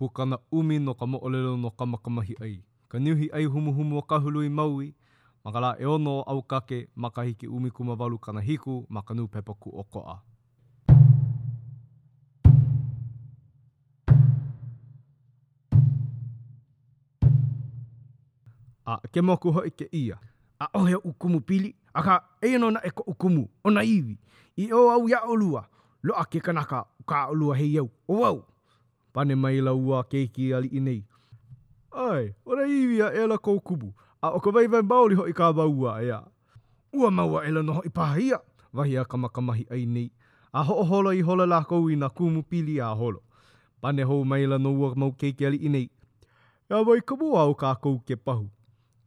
Pukana ʻUmi no ka moʻolelo no Kamakamahiʻai, ka niuhi ʻai humuhumu o Kahului, Maui, ma ka lā ʻeono o ʻAukake, Makahikiʻumikumawālu kanahiku, ma ka nūpepa Kūʻokoʻa. A ke moku hoʻi kēia. ʻAʻohe oʻu kumu pili, akā, eia nō naʻe koʻu kumu, ʻo nā iwi, i ʻō au iā ʻolua, Loaʻa ke kanaka o ka ʻolua heiau o wau! Pane maila ua keiki aliʻi nei. ʻAe, ʻole iwi aʻela kou kumu, a ʻo ka waiwai maoli hoʻi ka mau ua aʻe a. Ua mau aʻela nō hoʻi paha ia, wahi a Kamakamahiʻai nei, a hoʻoholo ihola lākou i nā kumu pili a holo. Pane hou maila nō ua mau keiki aliʻi nei, Iā wai ka mua o kākou ke pahu?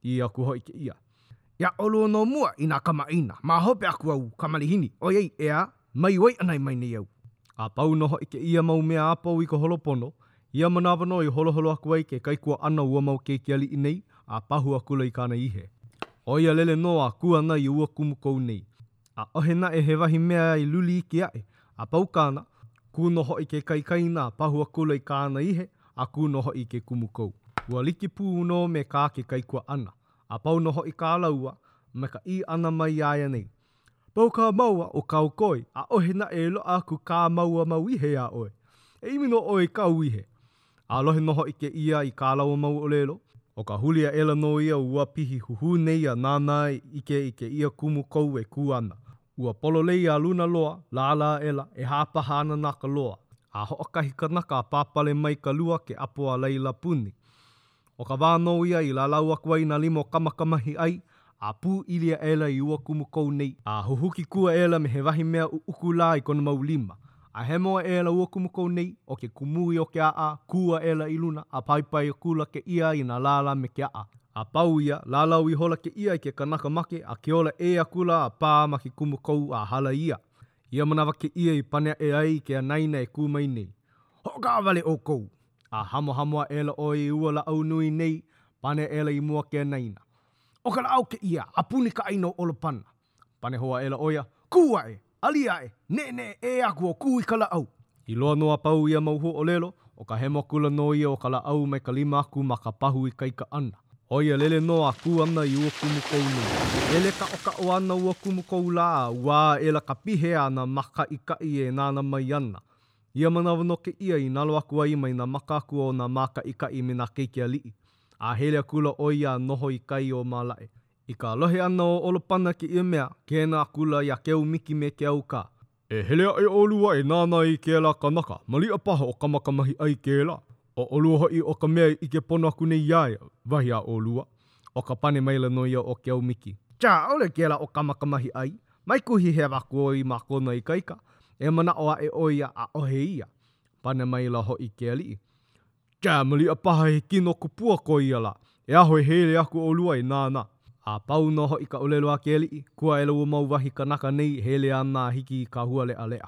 ʻĪ aku hoʻi kēia. Iā ʻolua nō mua i nā kamaʻāina ma hope aku a ū ka malihini, ʻoiai, ʻeā, Mai wai ʻana i mai nei au? A pau nō hoʻi kēia mau mea a pau i ka holo pono, ia manawa nō i holoholo aku ai ke kaikuaʻana o ua mau keiki aliʻi nei a pahu akula i kāna ihe. ʻO ia lele nō a kū ana i ua kumu kou nei. ʻAʻohe naʻe he wahi mea i luli iki aʻe, a pau kāna, kū nō hoʻi ke kaikaina a pahu akula i kāna ihe a kū nō hoʻi i ke kumu kou. Ua like pū nō me kā ke kaikuaʻana, a pau nō hoʻi kā lāua, me ka ʻī ʻana mai iā ia nei, Pau ka maua o kāu koi, ʻaʻohe naʻe e loaʻa aku kā māua mau ihe iā ʻoe. E ʻimi nō ʻoe i kāu ihe. A lohe nō hoʻi kēia i kā lāua mau ʻōlelo. ʻO ka huli aʻela nō ia o ua pihi huhū nei ia nānā e ʻike i kēia kumu kou e kū ana. Ua pololei a luna loa, lālā aʻela, ʻehā paha ana nā ka loa. A hoʻokahi kanaka a pāpale mai ka lua ke ʻapo a laila puni. ʻO ka wā nō ia i lalau aku ai nā lima o Kamakamahiʻai, a pūʻili aʻela i ua kumu kou nei, a huhuki kū aʻela me he wahi mea ʻuʻuku lā i kona mau lima, a hemo aʻela ua kumu kou nei, ʻo ke kumui o ke aʻa, kū aʻela i luna, a paipai akula ke ʻia i nā lālā me ke aʻa. A pau ia, lalau ihola ke ʻia i ke kanaka make, a ke ola ʻē akula a pā ma ke kumu kou a hala ia. Ia manawa kēia i pane aʻe ai ke anaina e kū mai nei. Hoʻokaʻawale ʻoukou! A hamohamo aʻela ʻoe i ua lāʻau nui nei, pane aʻela i mua ke anaina, ʻO ka lāʻau kēia a puni ka ʻāina o ʻOlopana. Pane hou aʻela ʻo ia, Kū aʻe! Alia aʻe! Neʻeneʻe ʻē aku o kū i ka lāʻau! I loa nō a pau ia mau huaʻōlelo, ʻo ka hemo akula nō ia o ka lāʻau mai ka lima aku ma ka pahu ikaika ʻana. ʻO ia lele nō a kū ana i ua kumu kou nei. Lele kaʻokaʻo ana ua kumu kou lā a ua aʻela ka pihe āna ma kaʻikaʻi e nānā mai ana. Ia manawa nō kēia i nalo aku ai mai nā maka aku o nā mākaʻikaʻi me nā keiki aliʻi, a hele akula ʻo ia a noho i kai o Mālaʻe. I ka lohe ʻana o Olopana kēia mea, kēnā akula iā Keaumiki me Keaukā, E hele aʻe ʻolua e nānā i kēlā kanaka, maliʻa paha o ka makamahiʻai kēlā, ʻo ʻolua hoʻi ʻo ka mea i ʻike pono aku nei iā ia, wahi a ʻolua. ʻO ka pane maila nō ia o Keaumiki. Tia, ʻaʻole kēlā ʻo ka makamahiʻai, mai kuhihewa aku ʻoe i mākona ikaika, e manaʻo aʻe ʻo ia ʻaʻohe ia. Pane maila hoʻi ke aliʻi. Ke maliʻa paha he kino kupua ko ia lā, e aho e hele aku ʻolua e nānā. A pau nō hoʻi ka ʻōlelo a ke aliʻi, Kua ʻela ua mau wahi kanaka nei e hele ana a hiki i ka hualeʻaleʻa.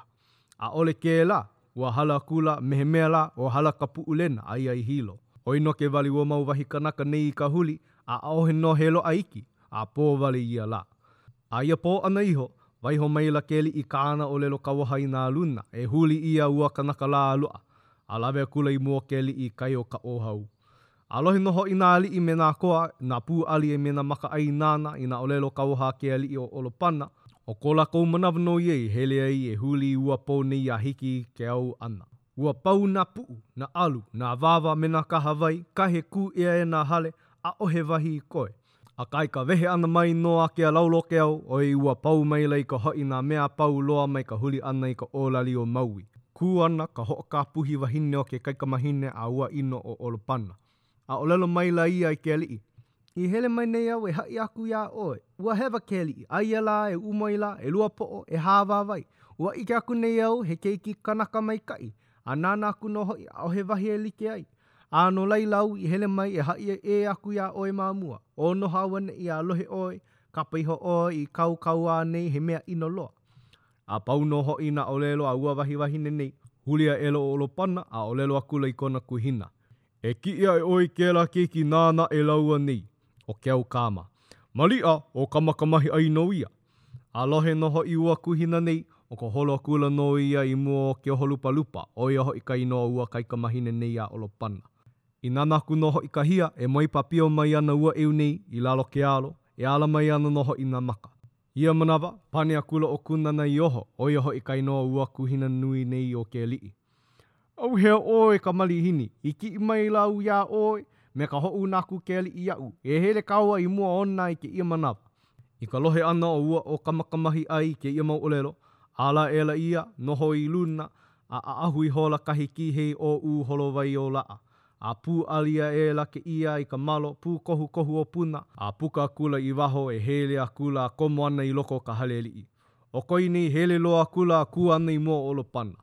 ʻAʻole kēlā, ua hala aku lā, me he mea lā, ua hala ka Puʻulena, aia i Hilo. ʻOi nō ke wali ua mau wahi kanaka nei i ka huli, a ʻaʻohe nō he loaʻa iki, a pō wale ia lā. A ia pō ʻana iho, waiho maila ke aliʻi kāna ʻōlelo kauoha i nā luna, e huli ʻia ua kanaka lā a loaʻa. A lawe akula i mua o ke aliʻi i kai o Kaʻōhau. A lohe nō hoʻi nā aliʻi me nā koa, nā pūʻali a me nā maka ʻai nāna i nā ʻōlelo kauoha a ke aliʻi o ʻOlopana, ʻo ko lākou manawa nō ia i hele ai e huli i ua pō nei a hiki i ke au ʻana. Ua pau nā puʻu, nā ʻalu, nā wāwa me nā kāhāwai, kahe kūʻia e nā hale, ʻaʻohe wahi i koe. Akā, i ka wehe ʻana mai nō a ke alau lokeau, ʻo ei ua pau maila i ka hoʻi nā mea a pau loa mai ka huli ʻana i ka ʻōlali o Maui. Kū ana ka hoʻokāpuhi wahine o ke kaikamahine a ua ʻino ʻo ʻOlopana, a ʻōlelo maila ia i ke aliʻi, I hele mai nei au e haʻi aku iā ʻoe, ua hewa ke aliʻi, aia lā e uʻu mai lā, ʻelua poʻo, ʻehā wāwae, ua ʻike aku nei au he keiki kanaka maikaʻi, A nānā aku nō hoʻi, ʻaʻohe wahi e like ai. A no laila au i hele mai e haʻi ʻē aku iā ʻoe ma mua, ʻo nō auaneʻi a lohe ʻoe, kapa iho ʻoe i kāu kauā nei he mea ʻino loa. A pau nō hoʻi nā ʻōlelo a ua wahi wahine nei, huli aʻela ʻo Olopana a ʻōlelo akula i kona kuhina, E kiʻi aʻe ʻoe i kēlā keiki nāna e laua nei, ʻo Keaukāma. Maliʻa, ʻo Kamakamahiʻai nō ia. A lohe nō hoʻi ua kuhina nei, ʻo ka holo akula nō ia i mua o ke oho lupalupa, ʻo ia hoʻi ka inoa o ua kaikamahine nei a ʻolopana. I nana aku nō hoʻi ka hia, e moe papio mai ana ua ʻeu nei i lalo ke alo, e ala mai ana nō hoʻi nā maka. I ia manawa, pane akula ʻo Kūnana i oho, ʻo ia hoʻi ka inoa o ua kuhina nui nei o ke aliʻi. ʻAuhea ʻoe ka malihini, i kiʻi maila au iā ʻoe, me ka hoʻouna aku ke aliʻi iaʻu, e hele kāu a i mua ona i kēia manawa. I ka lohe ʻana o ua o ka makamahi ʻai i kēia mau ʻōlelo, ala aʻela ia, noho i luna, a ʻaʻahu ihola kahi kīhei ʻōʻū holo wai o laʻa, a pūʻali aʻela kēia i ka malo pūkohukohu o Puna, a puka akula i waho e hele akula a komo ana i loko o ka hale aliʻi. ʻO Koinei, hele loa akula a kū ana i mua o Olopana.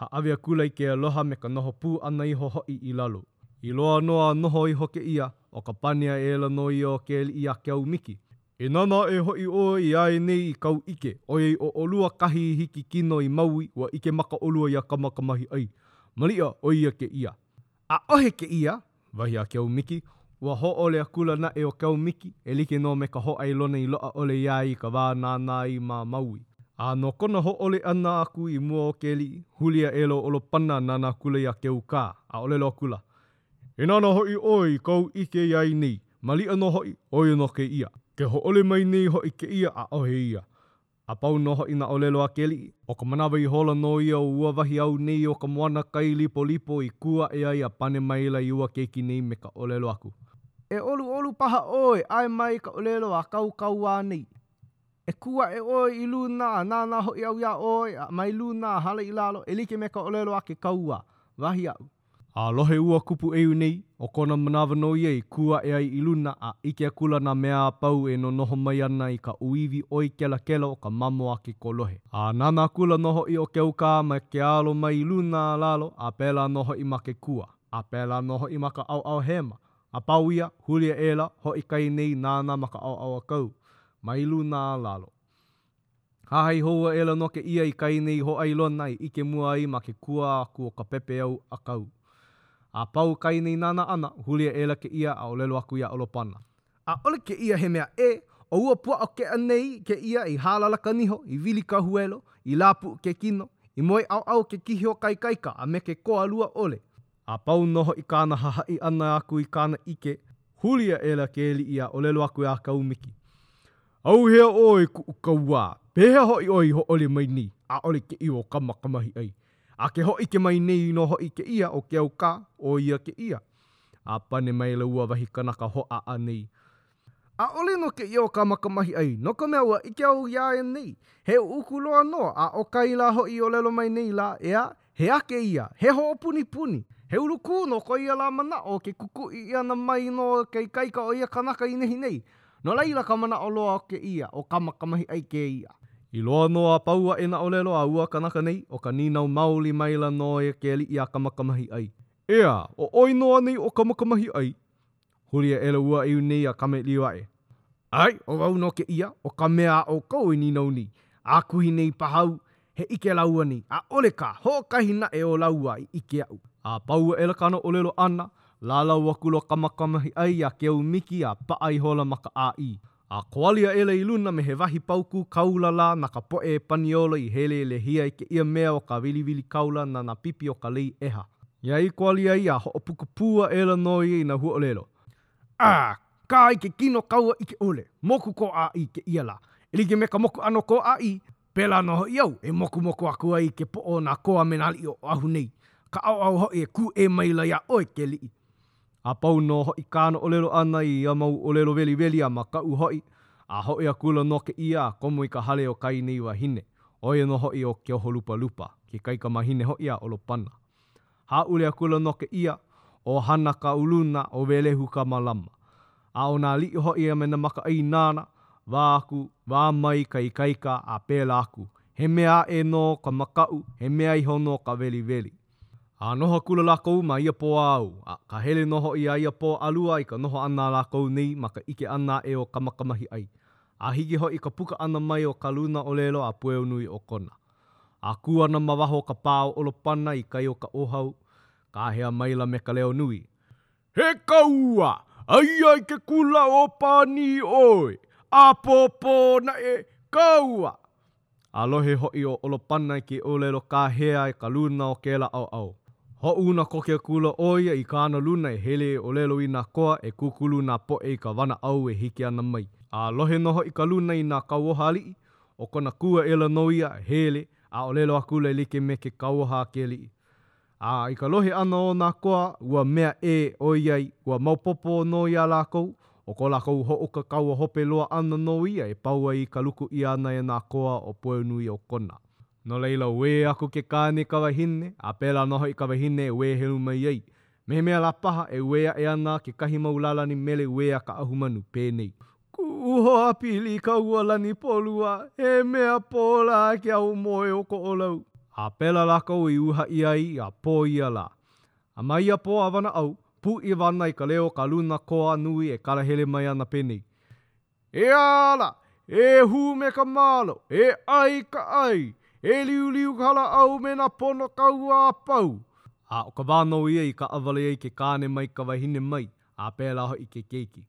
Hāʻawi akula i ke aloha me ka noho pū ʻana iho hoʻi i lalo. I loa nō a noho iho kēia, ʻo ka pani a Ela nō ia o ke aliʻi a Keaumiki. E nānā aʻe hoʻi ʻoe i ʻae nei i kāu ʻike, ʻoiai ʻo ʻolua kahi i hiki kino i Maui, ua ʻike maka ʻolua iā Kamakamahiʻai. Maliʻa, ʻo ia kēia. ʻAʻohe kēia, wahi a Keaumiki. Ua hōʻole akula naʻe ʻo Keaumiki, e like nō me ka hōʻailona i loaʻa ʻole iā ia i ka wā nānā ai ma Maui. A no kona hōʻole ʻana aku i mua o ke aliʻi, huli aʻe lo Olopana nānā akula iā Keukā, a ʻōlelo akula, E nānā hoʻi ʻoe i kou ʻike iā ia nei, maliʻa nō hoʻi, ʻo ia nō kēia. Ke hōʻole mai nei hoʻi kēia, ʻaʻohe ia. A pau nō hoʻi nā ʻōlelo a Keliʻi. ʻO ka manawa ihola nō ia o ua wahi au nei o ka moana kai Lipolipo i kū aʻe ai a pane maila i ua keiki nei me ka ʻōlelo aku, E ʻoluʻolu paha ʻoe, ʻae mai ka ʻōlelo a kāu kauā nei. E kū aʻe ʻoe i luna a nānā hoʻi au iā ʻoe a mai luna a hala i lalo e like me ka ʻōlelo a ke kauā, wahi aʻu. A lohe ua kupuʻeu nei, ʻo kona manawa nō ia i kū aʻe ai i luna a ʻike akula nā mea a pau e nonoho mai ana i ka ʻōiwi ʻoi kelakela o ka mamo a ke kolohe. A nānā akula nō hoʻi ʻo Keukā ma ke alo mai i luna a lalo a pēlā nō hoʻi ma ke kua, a pēlā nō hoʻi ma ka ʻaoʻao hema, a pau ia, huli aʻela hoʻi kai nei nāna ma ka ʻaoʻao a kau, mai i luna a lalo. Hahai hou aʻela nō ke ʻia i ka ʻina i hōʻailona i ʻike mua ai ma ke kua aku o ka pepeau a kau. A pau ka ʻina i nānā ʻana, huli aʻela ke ʻia a ʻōlelo aku iā ʻOlopana. ʻAʻole ke ʻia he mea ʻē, ʻo ua pua o ke anei ke ʻia i hālala ka niho, i wili ka huelo, i lāpuʻu ke kino, i moe ʻaoʻao ke kihi o ka ikaika a me ke koa lua ʻole. A pau nō hoʻi kāna hahaʻi ʻana aku i kāna ʻike, huli aʻela ke aliʻi a ʻōlelo aku iā Kaumiki, ʻAuhea ʻoe, kuʻu kauā, pehea hoʻi ʻoe i hōʻole mai nei, ʻaʻole ke ʻiu o kama ka mahiʻai? A ke hōʻike mai nei nō hoʻi kēia ʻo Keaukā, ʻo ia kēia. A pane maila ua wahi kanaka hoʻāʻa nei, ʻAʻole nō kēia ʻo ka makamahiʻai, no ka mea, ua ʻike au iā ia nei, he ʻuʻuku loa nō, a ʻo kai lā hoʻi i ʻōlelo mai nei lā, ʻeā, he ake ia, he hoʻopunipuni. He ulukū nō ko ia lā manaʻo o ke kukuʻi ʻana mai no ke ikaika o ia kanaka i nehinei. No laila, ka manaʻo loa o kēia ʻo ka makamahiʻai kēia. I loa nō a pau aʻe nā ʻōlelo a ua kanaka nei, ʻo ka nīnau maoli maila nō ia ke aliʻi a ka makamahiʻai. Ea, ʻoʻoi nō anei ʻo ka makamahiʻai? Huli a ʻela ua ʻeu nei a Kameʻlio aʻe. Ai, ʻo au nō kēia, ʻo ka mea a ʻoukou i nīnau nei. Akuhi nei paha au, he ʻike lāua nei, ʻaʻole kā, hoʻokahi naʻe o lāua i ʻike aʻu. A pau aʻela kāna ʻōlelo ʻana, lālau aku loa ka makamahiʻai a Keaumiki a paʻa ihola ma ka ʻāʻī. A koali aʻela i luna me he wahi paukū kaula lā na ka poʻe Paniolo i hēlēlehia i kēia mea o ka wiliwili kaula na nā pipi o ka lei ʻeha. Ia i koali ai a hoʻopuka pū aʻela nō ia i nā huaʻōlelo, A, kā i ke kino kaua i ke ʻole, moku kō ʻāʻī kēia lā, e like me ka moku ʻano kō ʻāʻī, Pēlā nō hoʻi au e mokumoku aku ai i ke poʻo o nā kō a me nā aliʻi o Oʻahu nei, ka ʻaoʻao hoʻi e kūʻē maila iā ʻoe ke aliʻi. A pau nō hoʻi kāna ʻōlelo ʻana i ia mau ʻōlelo weliweli a makaʻu hoʻi, a hoʻi akula nō kēia a komo i ka hale o kai nei wahine, ʻo ia nō hoʻi ʻo Keoholupalupa, ke kaikamahine hoʻi a Olopana. Hāʻule akula nō ke ʻia, ʻo Hana ka uluna, ʻo Welehu ka malama. A ʻo nā aliʻi hoʻi a me nā makaʻai nāna, wā aku, wā mai ka ikaika, a pēlā aku. He mea aʻe nō ka makaʻu, he mea iho nō ka weliweli. A noho akula lākou ma ia pō āu, a ka hele nō hoʻi a ia pō ʻalua i ka noho ʻana a lākou nei ma ka ʻike ʻana aʻe o Kamakamahiʻai, a hiki hoʻi ka puka ʻana mai o ka luna ʻōlelo a Pueonui o Kona. a kū ana ma waho o ka pā o ʻOlopana i kai o ka ʻōhau, kāhea maila me ka leo nui. He kaua! Aia i ke kula o Pānī ʻoe! ʻApōpō naʻe, kaua! A lohe hoʻi ʻo ʻOlopana i ke ʻōlelo kāhea e ka luna o kēlā ʻaoʻao. Hoʻouna ko ke kula ʻo ia i kāna luna e hele e ʻōlelo i nā koa e kūkulu nā poʻe i ka wanaʻau e hiki ana mai. A lohe nō hoʻi ka luna i nā kauoha aliʻi, ʻO kona kū aʻela nō ia e hele a ʻōlelo akula e like me ke kauoha a ke aliʻi. A i ka lohe ʻana o nā koa, ua mea ʻē, ʻoiai, ua maopopo nō iā lākou, ʻo ko lākou hoʻouka kaua hope loa ʻana nō ia e pau ai i ka luku ʻia ʻana e nā koa o Pueonuiokona. No laila, uē aku ke kāne i ka wahine, a pēlā nō hoʻi ka wahine e uē helu mai ai. Me he mea lā paha e uē aʻe ana kekahi mau lālani mele uē a Kaʻahumanu, penei, Kuʻu hoapili i ka ua lani polua, he mea pō lā ke aumoe o Koʻolau. A pēlā lākou i uhaʻi ai a pō ia lā. A ma ia pō a wanaʻau, pūʻiwa ana i ka leo ka luna koa nui e kalahele mai ana penei, E ala! E hū me ka malo! E ʻai ka ʻai! E liuliu ka hala ʻau me nā pono kaua a pau! A ʻo ka wā nō ia i kaʻawale ai ke kāne mai ka wahine mai, a pēlā hoʻi ke keiki.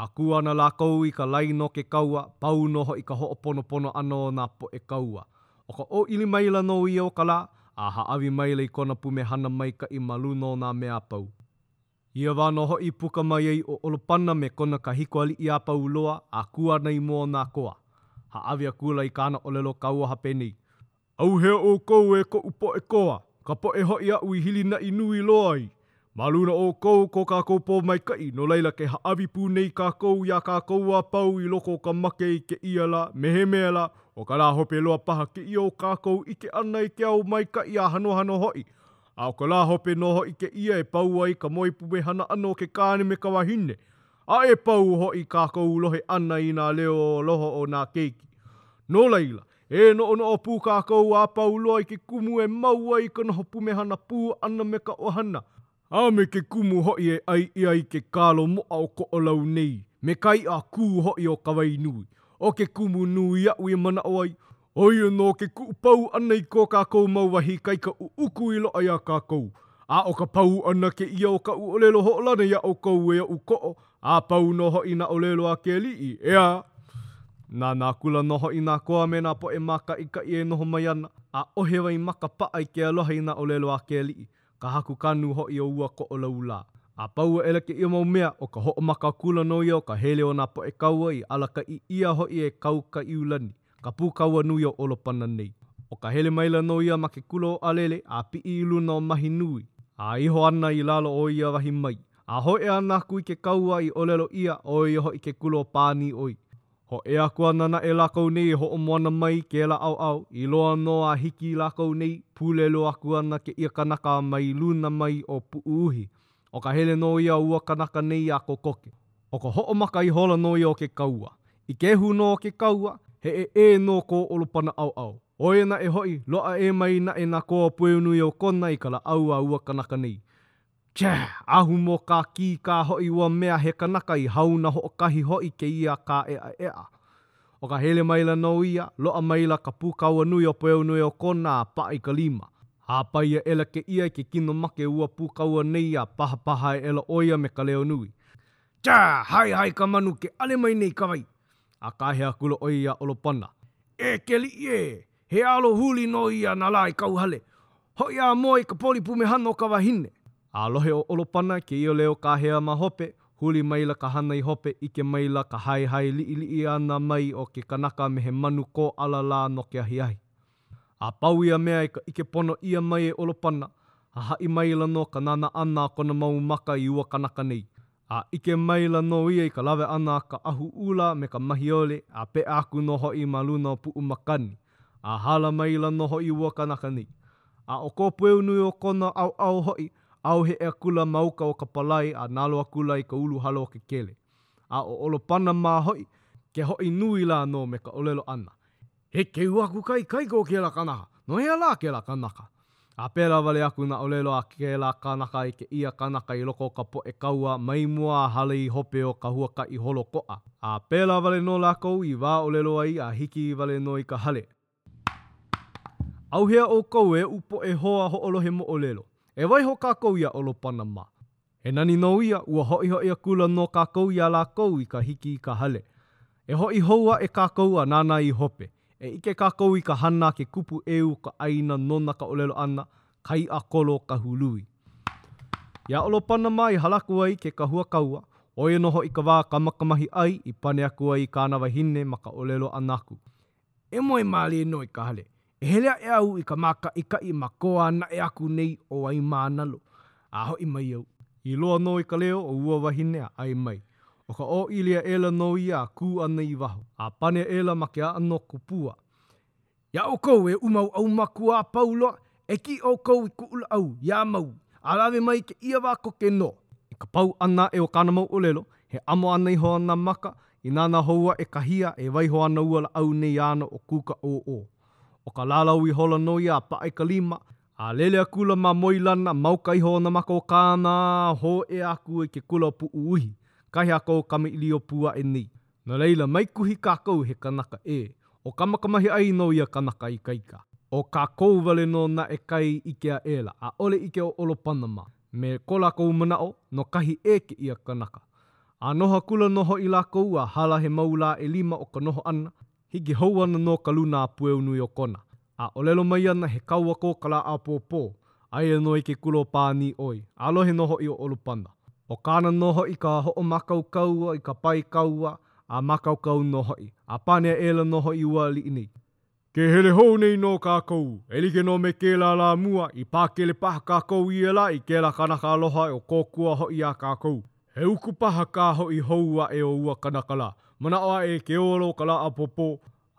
A kū ana lākou i ka lae no ke kaua, pau nō hoʻi ka hoʻoponopono ʻana o nā poʻe kaua. ʻO ka ʻōʻili maila nō ia o ka lā, a hāʻawi maila i kona pumehana maikaʻi ma luna o nā mea a pau. Ia wā nō hoʻi i puka mai ai ʻo ʻOlopana me kona kahiko aliʻi a pau loa, a kū ana i mua o nā koa. Hāʻawi akula i kāna ʻōlelo kauoha penei, ʻAuhea ʻoukou e koʻu poʻe koa, ka poʻe hoʻi aʻu i hilinaʻi nui loa ai. Ma luna ʻoukou ko kākou pōmaikaʻi, no laila ke hāʻawi pū nei kākou iā kākou a pau i loko o ka make i kēia lā me he mea lā, ʻo ka lā hope loa paha kēia o kākou ʻike ʻana i ke ao maikaʻi a hanohano hoʻi, a ʻo ka lā hope nō hoʻi kēia e pau ai ka moepumehana ʻana o ke kāne me ka wahine, a e pau hoʻi kākou lohe ʻana i nā leo loho o nā keiki. No laila, E noʻonoʻo pū kākou a pau loa i ke kumu e mau ai ka noho pumehana pū ʻana me ka ʻohana, a me ke kumu hoʻi e ʻai ʻia ai ke kalo moʻa o Koʻolau nei, me ka iʻa kū hoʻi o Kawainui. ʻO ke kumu nui aʻu e manaʻo ai, ʻo ia nō ke kuʻupau ʻana i ko kākou mau wahi ikaika ʻuʻuku i loaʻa iā kākou. A ʻo ka pau ʻana kēia o kaʻu ʻōlelo hoʻolana iā ʻoukou e oʻu koʻo A pau nō hoʻi nā ʻōlelo a ke aliʻi, ʻeā, na nā kula nō hoʻi nā koa me nā poʻe mākaʻikaʻi e noho mai ana, ʻaʻohe wai maka paʻa i ke aloha i nā ʻōlelo a ke aliʻi, ka haku kanu hoʻi o ua Koʻolau lā. A pau a ʻela kēia mau mea, ʻo ka hoʻomaka akula nō ia o ka hele o nā poʻe kaua i alakaʻi ʻia hoʻi e Kaukaiulani. ka pūkaua nui o ʻOlopana nei. ʻO ka hele maila nō ia ma ke kula o ʻAlele a piʻi i luna o Mahi Nui, a iho ana i lalo o ia wahi mai, a hōʻea ana aku i ke kaua i ʻōlelo ʻia ʻo ia hoʻi ke kula o Pānīʻoi. Hōʻea aku ana naʻe lākou nei e hoʻomoana mai i kēlā ʻaoʻao i loa nō a hiki i lākou nei, pūlelo aku ana kēia kanaka mai luna mai o Puʻu Uhi, ʻO ka hele nō ia o ua kanaka nei a kokoke. ʻO ka hoʻomaka ihola nō ia o ke kaua. I ke hu nō o ke kaua, he ʻeʻē nō kō ʻolopana ʻaoʻao. ʻO ia naʻe hoʻi, loaʻa ʻē mai naʻe nā koa pueonui o Kona i ka lāʻau a ua kanaka nei. Chah! Ahu mōkākī kā hoʻi ua mea he kanaka i hāuna hoʻokahi hoʻi kēia kāʻeʻaʻeʻa. ʻO ka hele maila nō ia, loaʻa maila ka pūkaua nui o Poeaunui o Kona a paʻa i ka lima. Hāpai aʻela kēia i ke kino make ua pūkaua nei a pahapaha aʻela ʻo ia me ka leo nui. Tia! Haihai ka manu ke ʻale mai nei ka wai! A kāhea akula ʻo ia iā ʻOlopana, E keliʻi ē! He alo huli nō ia na lā i kauhale. Hoʻi a moe i ka poli pumehana o ka wahine. A lohe ʻo ʻOlopana, kēia leo kāhea ma hope, huli maila ka hana i hope, ʻike maila ka haehae liʻiliʻi ʻana mai o ke kanaka me he manu kō ʻala lā no ke ahiahi. A pau ia mea i ka ʻike pono ʻia mai e ʻOlopana, hahaʻi maila nō ka nānā ʻana a kona mau maka i ua kanaka nei, A ʻike maila nō ia i ka lawe ʻana a ka ʻahu ʻula me ka mahiole, a peʻa aku nō hoʻi ma luna o puʻu makani, a hala maila nō hoʻi ua kanaka nei. A ʻo ko Pueu nui o kona ʻaoʻao hoʻi, ʻauheʻe akula ma uka o ka palai a nalo akula i ka ulu halo o ke kele. A ʻo ʻOlopana mā hoʻi, ke hoʻi nui la nō me ka ʻolelo ʻana, He keu aku kaikaika o kēlā kanaka. No hea lā kēlā kanaka? A pēlā wale aku nā ʻōlelo a kēlā kanaka i kēia kanaka i loko o ka poʻe kaua mai mua a hale i hope o ka huakaʻi holokoʻa. A pēlā wale nō lākou i wā ʻōlelo ai a hiki wale nō i ka hale. ʻAuhea ʻoukou e oʻu poʻe hoa hoʻolohe moʻolelo, e waiho kākou iā ʻOlopana mā. He nani nō ia, ua hoʻihoʻi akula nō kākou iā lākou i ka hiki i ka hale. E hoʻi hou aʻe kākou a nānā i hope, e ʻike kākou i ka hana a ke kupu ʻeu o ka ʻāina nona ka ʻōlelo ʻana, Kai a kolo Kahului. Iā ʻOlopana mā i hala aku ai ke kahua kaua, ʻo ia nō hoʻi ka wā a ka makamahi ʻai i pane aku ai i kāna wahine ma ka ʻōlelo ʻana aku, E moe mālie nō i ka hale, E hele aʻe au i ka mākaʻikaʻi ma ko a naʻe aku nei ʻo Waimānalo, a hoʻi mai au. I loa nō i ka leo o ua wahine a ʻai mai. ʻO ka ʻōʻili aʻela nō ia a kū ana i waho, a pane aʻela ma ke aʻa no ko pua, Iā ʻoukou e ʻumauʻau makua a pau loa, e kiʻi ʻoukou i kuʻu laʻau, iā mau, a lawe mai kēia wā koke nō. I ka pau ʻana aʻe o kāna mau ʻōlelo, he ʻamo ʻana iho a nā maka I nānā hou aʻe ka hia e waiho ana ua laʻau nei āna ʻo Kūkaʻōʻō. ʻO ka lalau ihola nō ia a paʻa i ka lima, a lele akula ma Moilana ma o ka iho o nā makau kāna a hōʻea aku i ke kula o Puʻuuhi, kahi a ko Kamaʻiliopū aʻe nei. No laila, mai kuhi kākou he kanaka ʻē. ʻO Kamakamahiʻai nō ia kanaka ikaika. ʻO kākou wale nō naʻe kai ʻike aʻela, ʻaʻole ʻike o ʻOlopanama, me ko lākou manaʻo, no kahi ʻē kēia kanaka. A noho akula nō hoʻi lākou ua hala he mau lā ʻelima o ka noho ʻana, hiki hou ana nō ka luna a pueo nui o Kona, a ʻōlelo mai ana, He kaua ko ka lā ʻapōpō, aia nō i ke kula o Pānī ʻoi, a lohe nō hoʻi ʻo ʻOlopana. ʻO kāna nō hoʻi ka hoʻomākaukau ua i ka pae kaua, a mākaukau nō hoʻi, a pane aʻela nō hoʻi ua aliʻi nei. Ke hele hou nei nō kākou, e like nō me kēlā lā mua, i pākele paha kākou i ela i kēlā kanaka aloha e o kōkua hoʻi iā kākou. He uku paha kā hoʻi hou aʻe o ua kanaka lā. Manaʻo aʻe ke ola o ka lā ʻapōpō,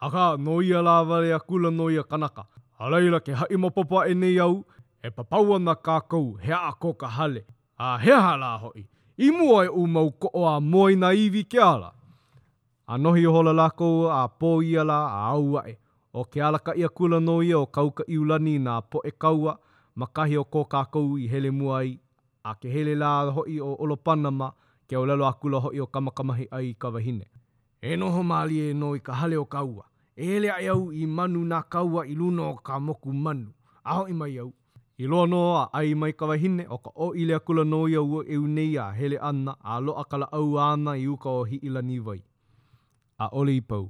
akā, no ia lā wale akula nō ia kanaka. A laila, ke haʻi maopopo aʻe nei au, e papau ana kākou, he aʻa ko ka hale, a he aha lā hoʻi, i mua o oʻu mau koʻo a moe nā iwi ke ala. A nohi ihola lākou, a pō ia lā, a au aʻe. ʻO ke alakaʻi akula nō ia o Kaukaʻiulani i nā poʻe kaua ma kahi o ko kākou i hele mua ai, a ke hele lā hoʻi o ʻOlopana ma ke ʻōlelo akula hoʻi o Kamakamahiʻai i ka wahine. E noho mālie nō i ka hale o ka ua, e hele aʻe au i manu nā kaua i luna o ka moku manu, a hoʻi mai au, I loa nō a ʻai mai ka wahine, ʻo ka ʻōʻili akula nō ia ua ʻeu nei a hele ana a loaʻa ka lāʻau āna i uka o Hiʻilanīwai. ʻAʻole i pau.